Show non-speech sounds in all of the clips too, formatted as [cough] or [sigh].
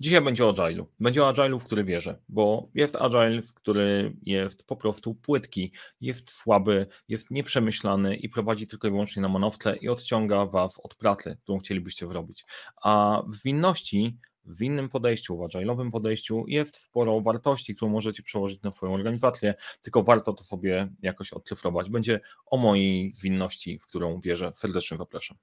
Dzisiaj będzie o Agile'u. Będzie o Agile'u, w który wierzę, bo jest Agile, w który jest po prostu płytki, jest słaby, jest nieprzemyślany i prowadzi tylko i wyłącznie na monoftle i odciąga Was od pracy, którą chcielibyście zrobić. A w winności w innym podejściu, w agile'owym podejściu jest sporo wartości, którą możecie przełożyć na swoją organizację, tylko warto to sobie jakoś odcyfrować. Będzie o mojej winności, w którą wierzę. Serdecznie zapraszam.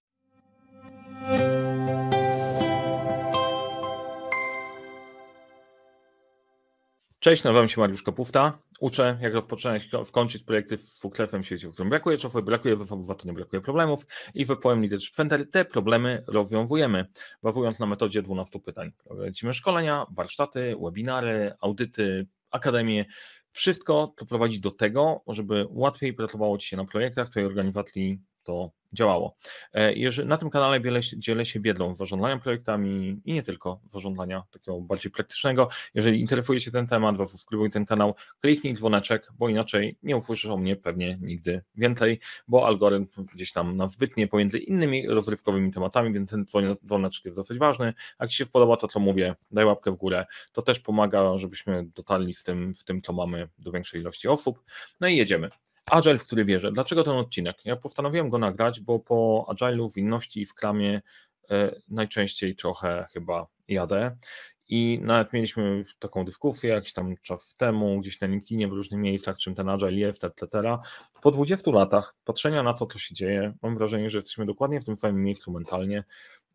Cześć, nazywam się Mariusz Kapufta. Uczę, jak rozpoczynać, skończyć projekty w Fuklefem świecie, w którym brakuje czasu, brakuje to nie brakuje problemów i w Poem Leadership Center te problemy rozwiązujemy, bazując na metodzie 12 pytań. Prowadzimy szkolenia, warsztaty, webinary, audyty, akademie. Wszystko to prowadzi do tego, żeby łatwiej pracowało Ci się na projektach Twojej organizacji to działało. E, jeżeli, na tym kanale dzielę się wiedzą, zarządzania projektami i nie tylko zarządzania takiego bardziej praktycznego. Jeżeli interesuje się ten temat, subskrybuj ten kanał, kliknij dzwoneczek, bo inaczej nie usłyszysz o mnie pewnie nigdy więcej, bo algorytm gdzieś tam nas wytnie pomiędzy innymi rozrywkowymi tematami, więc ten dzwoneczek jest dosyć ważny. Jak Ci się podoba to, co mówię, daj łapkę w górę. To też pomaga, żebyśmy dotarli w tym, w tym co mamy do większej ilości osób. No i jedziemy. Agile, w który wierzę. Dlaczego ten odcinek? Ja postanowiłem go nagrać, bo po Agile'u, w inności i w kramie e, najczęściej trochę chyba jadę. I nawet mieliśmy taką dyskusję jakiś tam czas temu, gdzieś na LinkedInie, w różnych miejscach, czym ten Agile jest, etc. Po 20 latach patrzenia na to, co się dzieje, mam wrażenie, że jesteśmy dokładnie w tym samym miejscu mentalnie.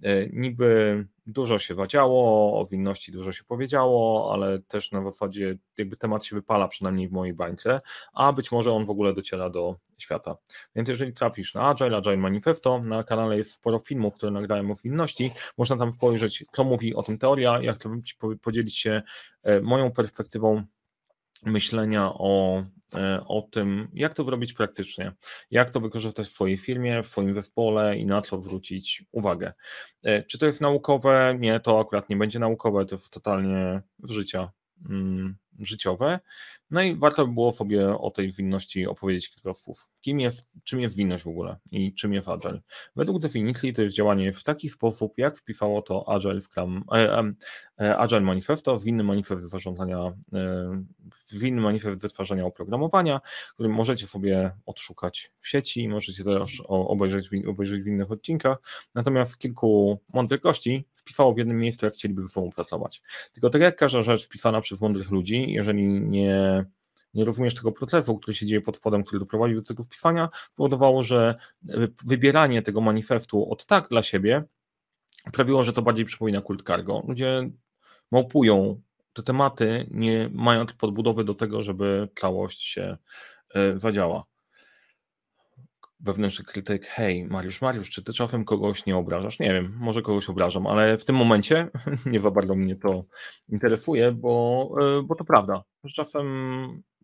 E, niby dużo się zadziało, o winności dużo się powiedziało, ale też na zasadzie jakby temat się wypala, przynajmniej w mojej bańce, a być może on w ogóle dociera do świata. Więc jeżeli trafisz na Agile, Agile Manifesto, na kanale jest sporo filmów, które nagrałem o winności, można tam spojrzeć, co mówi o tym teoria, jak to podzielić się e, moją perspektywą myślenia o E, o tym, jak to zrobić praktycznie, jak to wykorzystać w swojej firmie, w swoim zespole i na co zwrócić uwagę. E, czy to jest naukowe? Nie, to akurat nie będzie naukowe, to jest totalnie z życia mm, życiowe. No i warto by było sobie o tej winności opowiedzieć kilka słów. Kim jest, czym jest winność w ogóle i czym jest Agile? Według definicji to jest działanie w taki sposób, jak wpisało to Agile Scrum, e, e, Agile Manifesto, zwinny manifest e, zwinny manifest wytwarzania oprogramowania, który możecie sobie odszukać w sieci, możecie też obejrzeć, obejrzeć w innych odcinkach. Natomiast kilku mądrych gości wpisało w jednym miejscu, jak chcieliby ze sobą pracować. Tylko tak jak każda rzecz wpisana przez mądrych ludzi, jeżeli nie, nie rozumiesz tego procesu, który się dzieje pod spodem, który doprowadził do tego wpisania, powodowało, że wybieranie tego manifestu od tak dla siebie sprawiło, że to bardziej przypomina kult cargo. Ludzie małpują te tematy, nie mając podbudowy do tego, żeby całość się e, zadziała wewnętrzny krytyk, hej Mariusz, Mariusz, czy ty czasem kogoś nie obrażasz? Nie wiem, może kogoś obrażam, ale w tym momencie [laughs] nie za bardzo mnie to interesuje, bo, e, bo to prawda. Czasem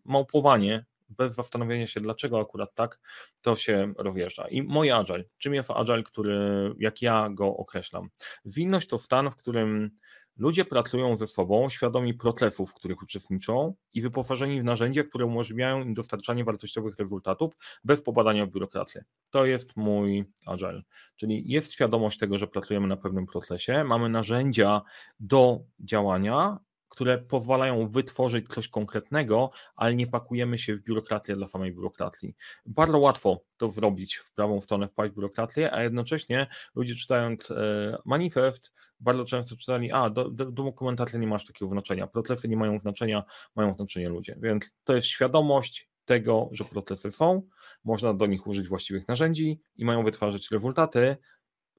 małpowanie bez zastanowienia się, dlaczego akurat tak, to się rozjeżdża. I mój agile, czym jest agile, który, jak ja go określam? Zwinność to stan, w którym Ludzie pracują ze sobą, świadomi procesów, w których uczestniczą i wyposażeni w narzędzia, które umożliwiają im dostarczanie wartościowych rezultatów bez popadania w biurokrację. To jest mój agile. Czyli jest świadomość tego, że pracujemy na pewnym procesie, mamy narzędzia do działania, które pozwalają wytworzyć coś konkretnego, ale nie pakujemy się w biurokrację dla samej biurokracji. Bardzo łatwo to zrobić w prawą stronę, wpaść w biurokrację, a jednocześnie ludzie czytając e, manifest bardzo często czytali, a do, do, nie masz takiego znaczenia, procesy nie mają znaczenia, mają znaczenie ludzie, więc to jest świadomość tego, że procesy są, można do nich użyć właściwych narzędzi i mają wytwarzać rezultaty,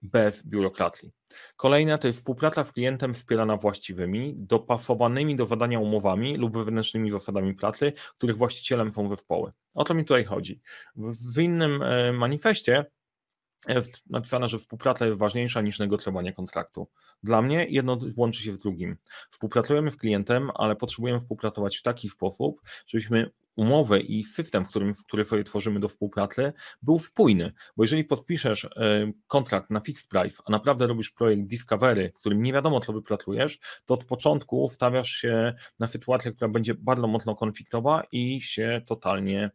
bez biurokracji. Kolejne to jest współpraca z klientem wspierana właściwymi, dopasowanymi do zadania umowami lub wewnętrznymi zasadami pracy, których właścicielem są zespoły. O to mi tutaj chodzi. W innym e, manifestie jest napisane, że współpraca jest ważniejsza niż negocjowanie kontraktu. Dla mnie jedno łączy się z drugim. Współpracujemy z klientem, ale potrzebujemy współpracować w taki sposób, żebyśmy umowę i system, w którym, który sobie tworzymy do współpracy, był spójny. Bo jeżeli podpiszesz e, kontrakt na fixed price, a naprawdę robisz projekt Discovery, w którym nie wiadomo, co wypracujesz, to od początku stawiasz się na sytuację, która będzie bardzo mocno konfliktowa i się totalnie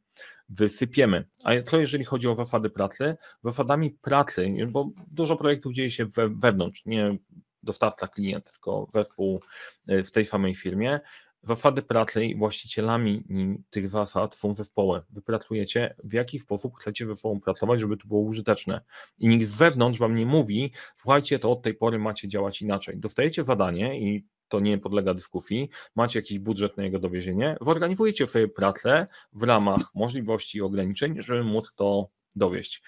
wysypiemy. A co jeżeli chodzi o zasady pracy? Zasadami pracy, bo dużo projektów dzieje się we, wewnątrz, nie dostawca klient, tylko wespół w tej samej firmie, Zasady pracy właścicielami tych zasad są zespoły. Wy pracujecie, w jaki sposób chcecie ze sobą pracować, żeby to było użyteczne. I nikt z wewnątrz wam nie mówi, słuchajcie, to od tej pory macie działać inaczej. Dostajecie zadanie i to nie podlega dyskusji, macie jakiś budżet na jego dowiezienie, zorganizujecie sobie pracę w ramach możliwości i ograniczeń, żeby móc to dowieść.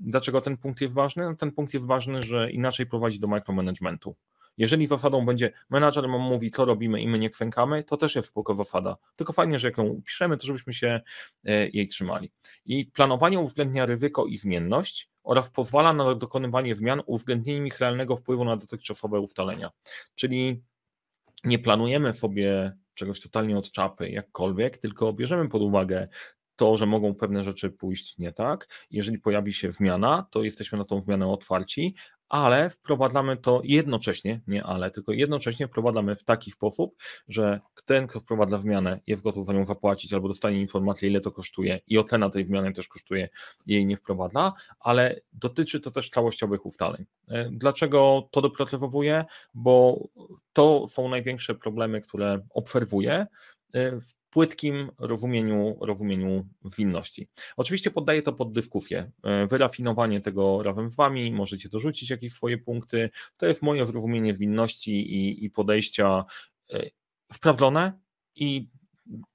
Dlaczego ten punkt jest ważny? No, ten punkt jest ważny, że inaczej prowadzi do micromanagementu. Jeżeli zasadą będzie menadżer nam mówi, co robimy i my nie kwękamy, to też jest spoko zasada. Tylko fajnie, że jak ją upiszemy, to żebyśmy się e, jej trzymali. I planowanie uwzględnia ryzyko i zmienność oraz pozwala na dokonywanie zmian uwzględnieniem ich realnego wpływu na dotychczasowe ustalenia. Czyli nie planujemy sobie czegoś totalnie od czapy, jakkolwiek, tylko bierzemy pod uwagę to, że mogą pewne rzeczy pójść nie tak. Jeżeli pojawi się zmiana, to jesteśmy na tą zmianę otwarci, ale wprowadzamy to jednocześnie, nie ale, tylko jednocześnie wprowadzamy w taki sposób, że ten, kto wprowadza zmianę, jest gotów za nią zapłacić albo dostanie informację, ile to kosztuje i ocena tej zmiany też kosztuje, jej nie wprowadza, ale dotyczy to też całościowych ustaleń. E, dlaczego to dopracowuję? Bo to są największe problemy, które obserwuję e, w płytkim rozumieniu, rozumieniu winności. Oczywiście poddaję to pod dyskusję. E, wyrafinowanie tego razem z Wami, możecie dorzucić jakieś swoje punkty. To jest moje zrozumienie winności i, i podejścia e, sprawdzone i,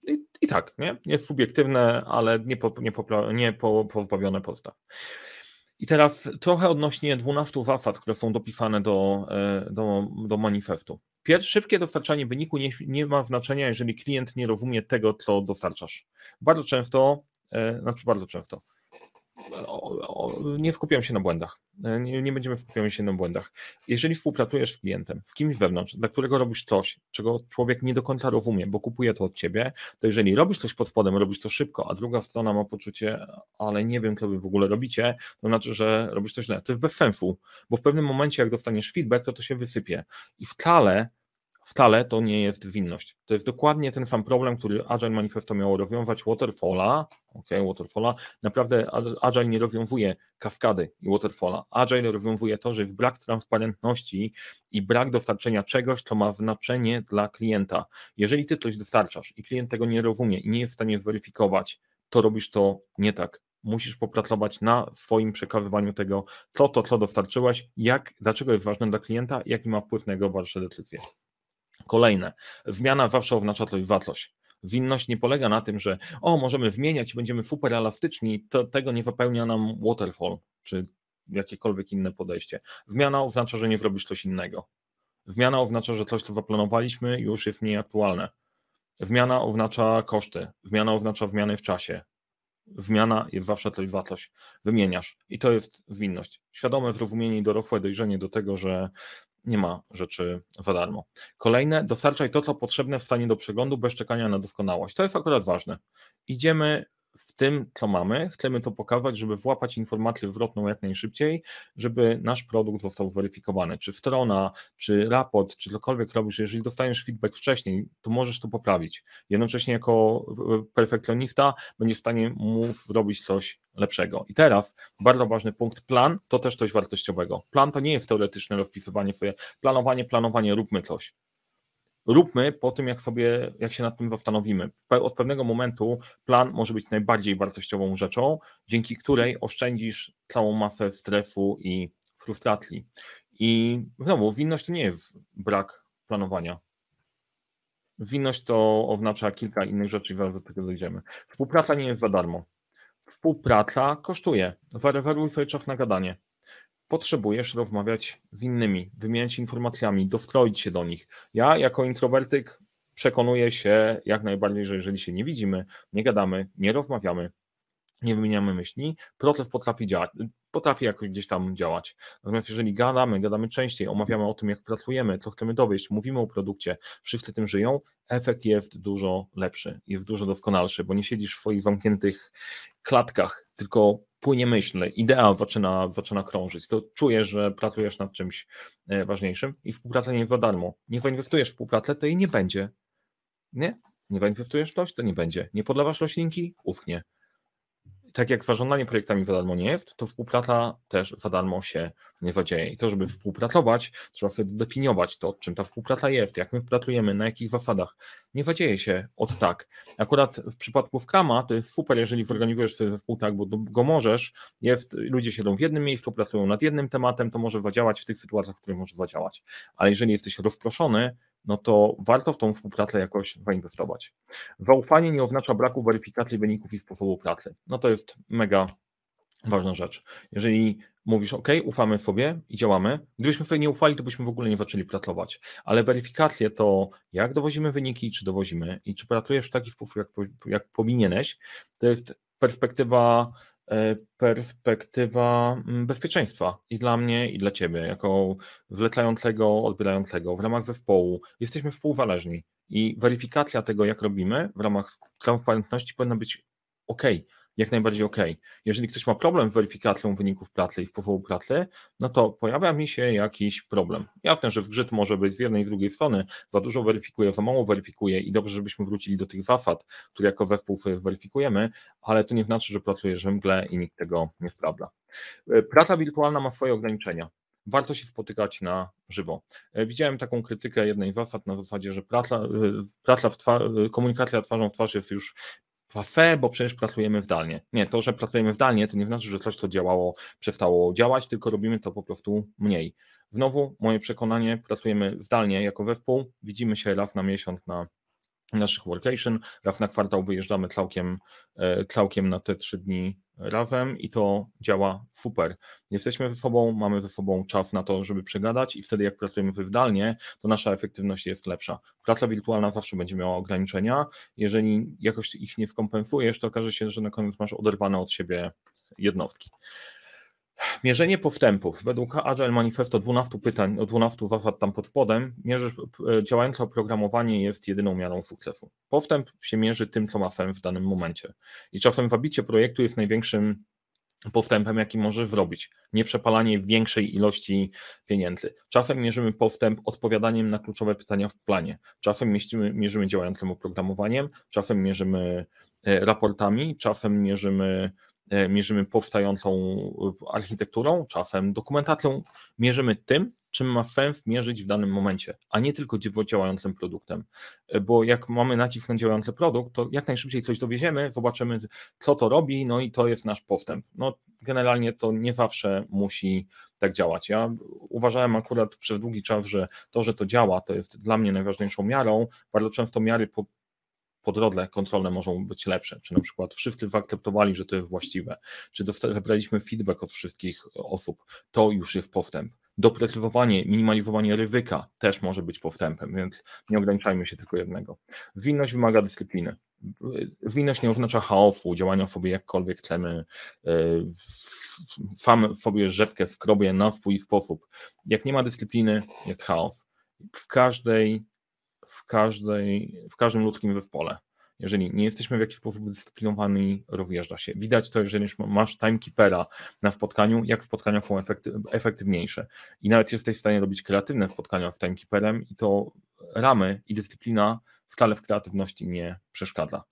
i, i, tak, nie? jest subiektywne, ale nie, po, nie, nie po, pozbawione podstaw. I teraz trochę odnośnie 12 zasad, które są dopisane do, e, do, do manifestu. Pierwsze, szybkie dostarczanie wyniku nie, nie ma znaczenia, jeżeli klient nie rozumie tego, co dostarczasz. Bardzo często, e, znaczy bardzo często, nie skupiam się na błędach. Nie, nie będziemy skupiać się na błędach. Jeżeli współpracujesz z klientem, z kimś wewnątrz, dla którego robisz coś, czego człowiek nie do końca rozumie, bo kupuje to od ciebie, to jeżeli robisz coś pod spodem, robisz to szybko, a druga strona ma poczucie, ale nie wiem, co wy w ogóle robicie, to znaczy, że robisz to źle. To jest bez sensu, bo w pewnym momencie, jak dostaniesz feedback, to to się wysypie. I wcale wcale to nie jest winność. To jest dokładnie ten sam problem, który Agile Manifesto miało rozwiązać Waterfalla. Ok, Waterfalla. Naprawdę Agile nie rozwiązuje kaskady i Waterfalla. Agile rozwiązuje to, że jest brak transparentności i brak dostarczenia czegoś, co ma znaczenie dla klienta. Jeżeli ty coś dostarczasz i klient tego nie rozumie i nie jest w stanie zweryfikować, to robisz to nie tak musisz popracować na swoim przekazywaniu tego, co to, co dostarczyłeś, jak, dlaczego jest ważne dla klienta, jaki ma wpływ na jego dalsze decyzje. Kolejne. Zmiana zawsze oznacza coś wartość. Winność nie polega na tym, że o, możemy zmieniać i będziemy super elastyczni, to tego nie wypełnia nam waterfall, czy jakiekolwiek inne podejście. Zmiana oznacza, że nie zrobisz coś innego. Zmiana oznacza, że coś, co zaplanowaliśmy, już jest mniej aktualne. Zmiana oznacza koszty. Zmiana oznacza zmiany w czasie. Zmiana jest zawsze coś wartość. Wymieniasz. I to jest zwinność. Świadome zrozumienie i dorosłe dojrzenie do tego, że nie ma rzeczy za darmo. Kolejne, dostarczaj to, co potrzebne w stanie do przeglądu bez czekania na doskonałość. To jest akurat ważne. Idziemy w tym, co mamy, chcemy to pokazać, żeby włapać informację zwrotną jak najszybciej, żeby nasz produkt został zweryfikowany. Czy strona, czy raport, czy cokolwiek robisz, jeżeli dostaniesz feedback wcześniej, to możesz to poprawić. Jednocześnie jako perfekcjonista będziesz w stanie mu zrobić coś lepszego. I teraz bardzo ważny punkt, plan to też coś wartościowego. Plan to nie jest teoretyczne rozpisywanie swoje, planowanie, planowanie, róbmy coś róbmy po tym, jak sobie, jak się nad tym zastanowimy. Od pewnego momentu plan może być najbardziej wartościową rzeczą, dzięki której oszczędzisz całą masę stresu i frustracji. I znowu, winność to nie jest brak planowania. Winność to oznacza kilka innych rzeczy, zaraz do tego dojdziemy. Współpraca nie jest za darmo. Współpraca kosztuje. Zarezerwuj sobie czas na gadanie potrzebujesz rozmawiać z innymi, wymieniać informacjami, dostroić się do nich. Ja jako introwertyk przekonuję się jak najbardziej, że jeżeli się nie widzimy, nie gadamy, nie rozmawiamy, nie wymieniamy myśli, proces potrafi działać, potrafi jakoś gdzieś tam działać. Natomiast jeżeli gadamy, gadamy częściej, omawiamy o tym, jak pracujemy, co chcemy dowieść, mówimy o produkcie, wszyscy tym żyją, efekt jest dużo lepszy, jest dużo doskonalszy, bo nie siedzisz w swoich zamkniętych klatkach, tylko płynie myśl, idea zaczyna, zaczyna krążyć, to czujesz, że pracujesz nad czymś e, ważniejszym i współpraca nie jest za darmo. Nie zainwestujesz w współpracę, to jej nie będzie. Nie? Nie zainwestujesz w coś, to nie będzie. Nie podlewasz roślinki? Ufnie. Tak jak zarządzanie projektami za darmo nie jest, to współpraca też za darmo się nie zadzieje. I to, żeby współpracować, trzeba sobie definiować to, czym ta współpraca jest, jak my współpracujemy, na jakich zasadach. Nie zadzieje się od tak. Akurat w przypadku Scrama to jest super, jeżeli zorganizujesz sobie zespół tak, bo go możesz, jest, ludzie siedzą w jednym miejscu, pracują nad jednym tematem, to może zadziałać w tych sytuacjach, w których może zadziałać. Ale jeżeli jesteś rozproszony, no to warto w tą współpracę jakoś zainwestować. Zaufanie nie oznacza braku weryfikacji wyników i sposobu pracy. No to jest mega ważna rzecz. Jeżeli mówisz, OK, ufamy sobie i działamy, gdybyśmy sobie nie ufali, to byśmy w ogóle nie zaczęli pracować. Ale weryfikacje to, jak dowozimy wyniki, czy dowozimy i czy pracujesz w taki sposób, jak, jak powinieneś, to jest perspektywa perspektywa mm, bezpieczeństwa i dla mnie, i dla ciebie, jako wlecającego, odbierającego w ramach zespołu. Jesteśmy współzależni i weryfikacja tego, jak robimy w ramach transparentności powinna być ok jak najbardziej ok. Jeżeli ktoś ma problem z weryfikacją wyników pracy i sposobu pracy, no to pojawia mi się jakiś problem. Jasne, że w grze może być z jednej i z drugiej strony, za dużo weryfikuje, za mało weryfikuje i dobrze, żebyśmy wrócili do tych zasad, które jako zespół sobie weryfikujemy, ale to nie znaczy, że pracujesz w mgle i nikt tego nie sprawdza. E, praca wirtualna ma swoje ograniczenia warto się spotykać na żywo. E, widziałem taką krytykę jednej zasad na zasadzie, że praca, e, praca w twa, komunikacja twarzą w twarz jest już Pafe, bo przecież pracujemy zdalnie. Nie, to, że pracujemy zdalnie, to nie znaczy, że coś, co działało, przestało działać, tylko robimy to po prostu mniej. Znowu, moje przekonanie, pracujemy zdalnie jako zespół, widzimy się raz na miesiąc na naszych workation, raz na kwartał wyjeżdżamy całkiem, e, całkiem na te trzy dni razem i to działa super. Jesteśmy ze sobą, mamy ze sobą czas na to, żeby przegadać i wtedy jak pracujemy zdalnie, to nasza efektywność jest lepsza. Praca wirtualna zawsze będzie miała ograniczenia. Jeżeli jakoś ich nie skompensujesz, to okaże się, że na koniec masz oderwane od siebie jednostki. Mierzenie postępów. Według Agile Manifesto 12 pytań, 12 zasad tam pod spodem, mierzysz, e, działające oprogramowanie jest jedyną miarą sukcesu. Postęp się mierzy tym, co ma sens w danym momencie. I czasem wabicie projektu jest największym postępem, jaki może zrobić. Nie przepalanie większej ilości pieniędzy. Czasem mierzymy postęp odpowiadaniem na kluczowe pytania w planie. Czasem mierzymy, działającym oprogramowaniem, czasem mierzymy e, raportami, czasem mierzymy mierzymy powstającą e, architekturą, czasem dokumentacją, mierzymy tym, czym ma sens mierzyć w danym momencie, a nie tylko działającym produktem. E, bo jak mamy nacisk na działający produkt, to jak najszybciej coś dowieziemy, zobaczymy, co to robi, no i to jest nasz postęp. No, generalnie to nie zawsze musi tak działać. Ja uważałem akurat przez długi czas, że to, że to działa, to jest dla mnie najważniejszą miarą. Bardzo często miary po, po drodze kontrolne mogą być lepsze, czy na przykład wszyscy zaakceptowali, że to jest właściwe, czy zebraliśmy feedback od wszystkich osób, to już jest postęp. Doprecyzowanie, minimalizowanie ryzyka też może być postępem, więc nie ograniczajmy się tylko jednego. Zwinność wymaga dyscypliny. Zwinność nie oznacza chaosu, działania sobie jakkolwiek chcemy, e, sam sobie rzepkę w krobie na swój sposób. Jak nie ma dyscypliny, jest chaos. W każdej w, każdej, w każdym ludzkim zespole. Jeżeli nie jesteśmy w jakiś sposób dyscyplinowani, rozjeżdża się. Widać to, jeżeli masz timekeepera na spotkaniu, jak spotkania są efektywniejsze. I nawet jesteś w stanie robić kreatywne spotkania z timekeeperem i to ramy i dyscyplina wcale w kreatywności nie przeszkadza,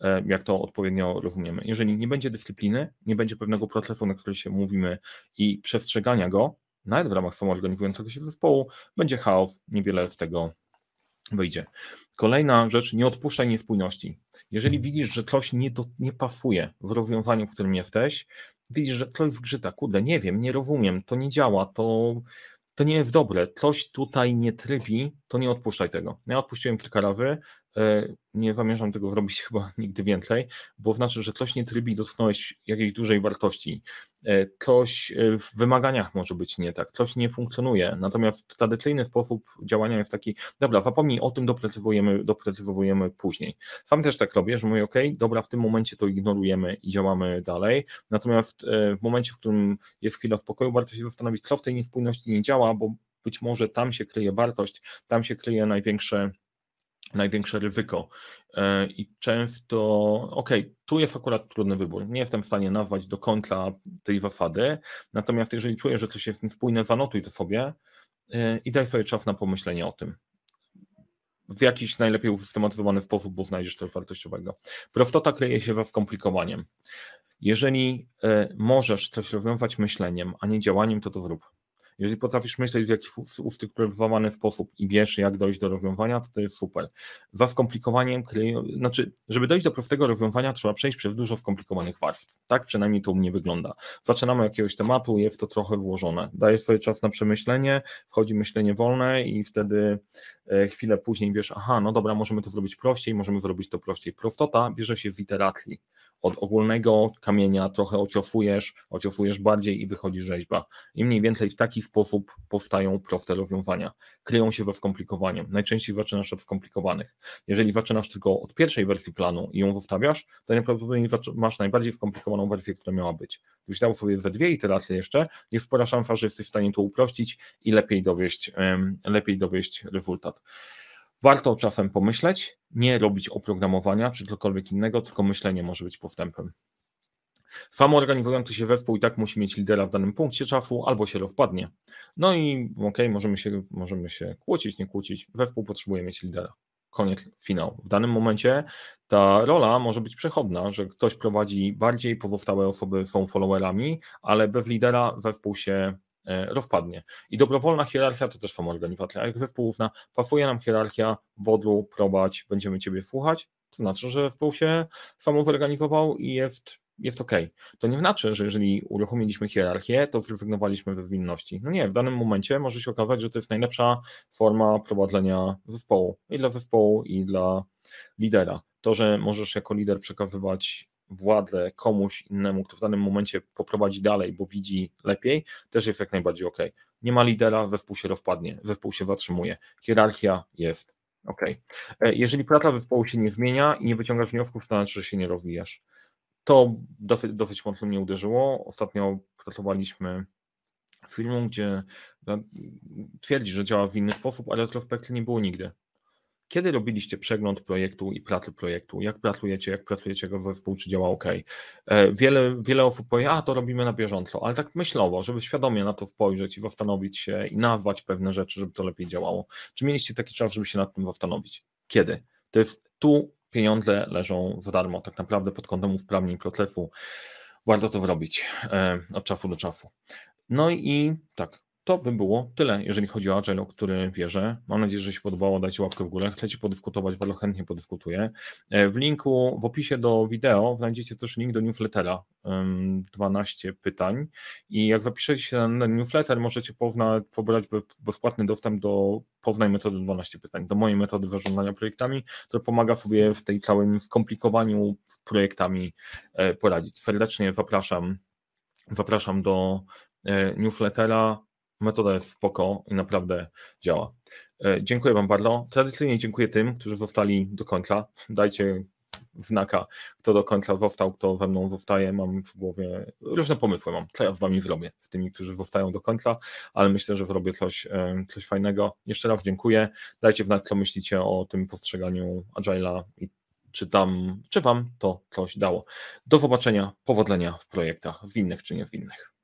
e, jak to odpowiednio rozumiemy. Jeżeli nie będzie dyscypliny, nie będzie pewnego procesu, na który się mówimy i przestrzegania go, nawet w ramach samoorganizującego się zespołu, będzie chaos, niewiele z tego wyjdzie. Kolejna rzecz, nie odpuszczaj niespójności. Jeżeli widzisz, że coś nie, do, nie pasuje w rozwiązaniu, w którym jesteś, widzisz, że coś zgrzyta, kurde, nie wiem, nie rozumiem, to nie działa, to, to nie jest dobre, coś tutaj nie trybi, to nie odpuszczaj tego. Ja odpuściłem kilka razy, nie zamierzam tego zrobić chyba [laughs] nigdy więcej, bo znaczy, że coś nie trybi, dotknąłeś jakiejś dużej wartości, e, coś e, w wymaganiach może być nie tak, coś nie funkcjonuje, natomiast tradycyjny sposób działania jest taki, dobra, zapomnij o tym, doprecyzowujemy, doprecyzowujemy później. Sam też tak robię, że mówię, ok, dobra, w tym momencie to ignorujemy i działamy dalej, natomiast w momencie, w którym jest chwila spokoju, warto się zastanowić, co w tej niespójności nie działa, bo być może tam się kryje wartość, tam się kryje największe największe ryzyko. E, I często, okej, okay, tu jest akurat trudny wybór. Nie jestem w stanie nazwać do końca tej zasady, natomiast jeżeli czuję, że coś jest niespójne, zanotuj to sobie e, i daj sobie czas na pomyślenie o tym. W jakiś najlepiej usystematyzowany sposób, bo znajdziesz coś wartościowego. Prostota kryje się we skomplikowaniem. Jeżeli e, możesz coś rozwiązywać myśleniem, a nie działaniem, to to zrób. Jeżeli potrafisz myśleć w jakiś ustrukturyzowany sposób i wiesz, jak dojść do rozwiązania, to to jest super. Za skomplikowaniem, znaczy, żeby dojść do prostego rozwiązania, trzeba przejść przez dużo skomplikowanych warstw. Tak przynajmniej to u mnie wygląda. Zaczynamy jakiegoś tematu, jest to trochę włożone. Daję sobie czas na przemyślenie, wchodzi myślenie wolne i wtedy e, chwilę później wiesz, aha, no dobra, możemy to zrobić prościej, możemy zrobić to prościej. Prostota bierze się z iteratli od ogólnego kamienia trochę ociofujesz, ociofujesz bardziej i wychodzi rzeźba. I mniej więcej w taki sposób powstają proste rozwiązania. Kryją się we skomplikowaniem. Najczęściej zaczynasz od skomplikowanych. Jeżeli zaczynasz tylko od pierwszej wersji planu i ją zostawiasz, to najprawdopodobniej masz najbardziej skomplikowaną wersję, która miała być. Gdybyś dał sobie ze dwie iteracje jeszcze, jest spora szansa, że jesteś w stanie to uprościć i lepiej dowieść, lepiej dowieść rezultat. Warto czasem pomyśleć, nie robić oprogramowania czy cokolwiek innego, tylko myślenie może być postępem. Samoorganizujący się zespół i tak musi mieć lidera w danym punkcie czasu, albo się rozpadnie. No i okej, okay, możemy, się, możemy się kłócić, nie kłócić. Zespół potrzebuje mieć lidera. Koniec, finał. W danym momencie ta rola może być przechodna, że ktoś prowadzi bardziej, pozostałe osoby są followerami, ale bez lidera zespół się rozpadnie. I dobrowolna hierarchia to też samoorganizacja. Jak zespół uzna, pasuje nam hierarchia, wodru, prowadź, będziemy Ciebie słuchać, to znaczy, że zespół się samozorganizował i jest, jest ok. To nie znaczy, że jeżeli uruchomiliśmy hierarchię, to zrezygnowaliśmy ze zwinności. No nie, w danym momencie może się okazać, że to jest najlepsza forma prowadzenia zespołu. I dla zespołu, i dla lidera. To, że możesz jako lider przekazywać władzę komuś innemu, kto w danym momencie poprowadzi dalej, bo widzi lepiej, też jest jak najbardziej ok. Nie ma lidera, zespół się rozpadnie, zespół się zatrzymuje. Hierarchia jest ok. E, jeżeli praca zespołu się nie zmienia i nie wyciągasz wniosków, to znaczy, że się nie rozwijasz. To dosyć, dosyć mocno mnie uderzyło. Ostatnio pracowaliśmy filmem, gdzie no, twierdzi, że działa w inny sposób, ale retrospekcji nie było nigdy. Kiedy robiliście przegląd projektu i pracy projektu? Jak pracujecie, jak pracujecie go zespół, czy działa ok? E, wiele, wiele osób powie, a to robimy na bieżąco, ale tak myślowo, żeby świadomie na to spojrzeć i zastanowić się i nazwać pewne rzeczy, żeby to lepiej działało. Czy mieliście taki czas, żeby się nad tym zastanowić? Kiedy? To jest tu pieniądze leżą za darmo, tak naprawdę pod kątem usprawnień procesu. Warto to zrobić e, od czasu do czasu. No i tak, to by było tyle, jeżeli chodzi o Agile, o który wierzę. Mam nadzieję, że się podobało. Dajcie łapkę w górę. Chcecie podyskutować, bardzo chętnie podyskutuję. E, w linku, w opisie do wideo znajdziecie też link do newslettera. 12 pytań. I jak zapiszecie się na newsletter, możecie pozna, pobrać bezpłatny dostęp do poznaj metody 12 pytań, do mojej metody zarządzania projektami, która pomaga sobie w tej całym skomplikowaniu projektami e, poradzić. Serdecznie zapraszam, zapraszam do e, newslettera metoda jest spoko i naprawdę działa. E, dziękuję Wam bardzo. Tradycyjnie dziękuję tym, którzy zostali do końca. Dajcie znaka, kto do końca został, kto ze mną zostaje. Mam w głowie różne pomysły, mam, co ja z Wami zrobię, z tymi, którzy zostają do końca, ale myślę, że zrobię coś, e, coś fajnego. Jeszcze raz dziękuję. Dajcie znać, co myślicie o tym postrzeganiu Agile'a i czy tam, czy Wam to coś dało. Do zobaczenia, powodzenia w projektach, w innych czy nie w innych.